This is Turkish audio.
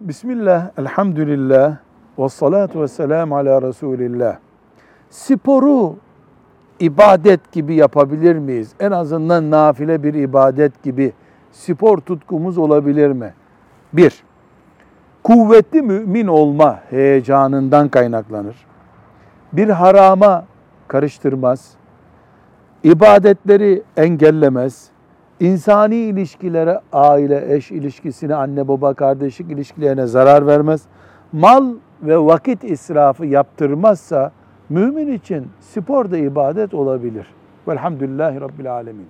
Bismillah, elhamdülillah, ve salatu ve selamu ala Resulillah. Sporu ibadet gibi yapabilir miyiz? En azından nafile bir ibadet gibi spor tutkumuz olabilir mi? Bir, kuvvetli mümin olma heyecanından kaynaklanır. Bir harama karıştırmaz, ibadetleri engellemez, insani ilişkilere, aile, eş ilişkisine, anne baba, kardeşlik ilişkilerine zarar vermez. Mal ve vakit israfı yaptırmazsa mümin için spor da ibadet olabilir. Velhamdülillahi Rabbil Alemin.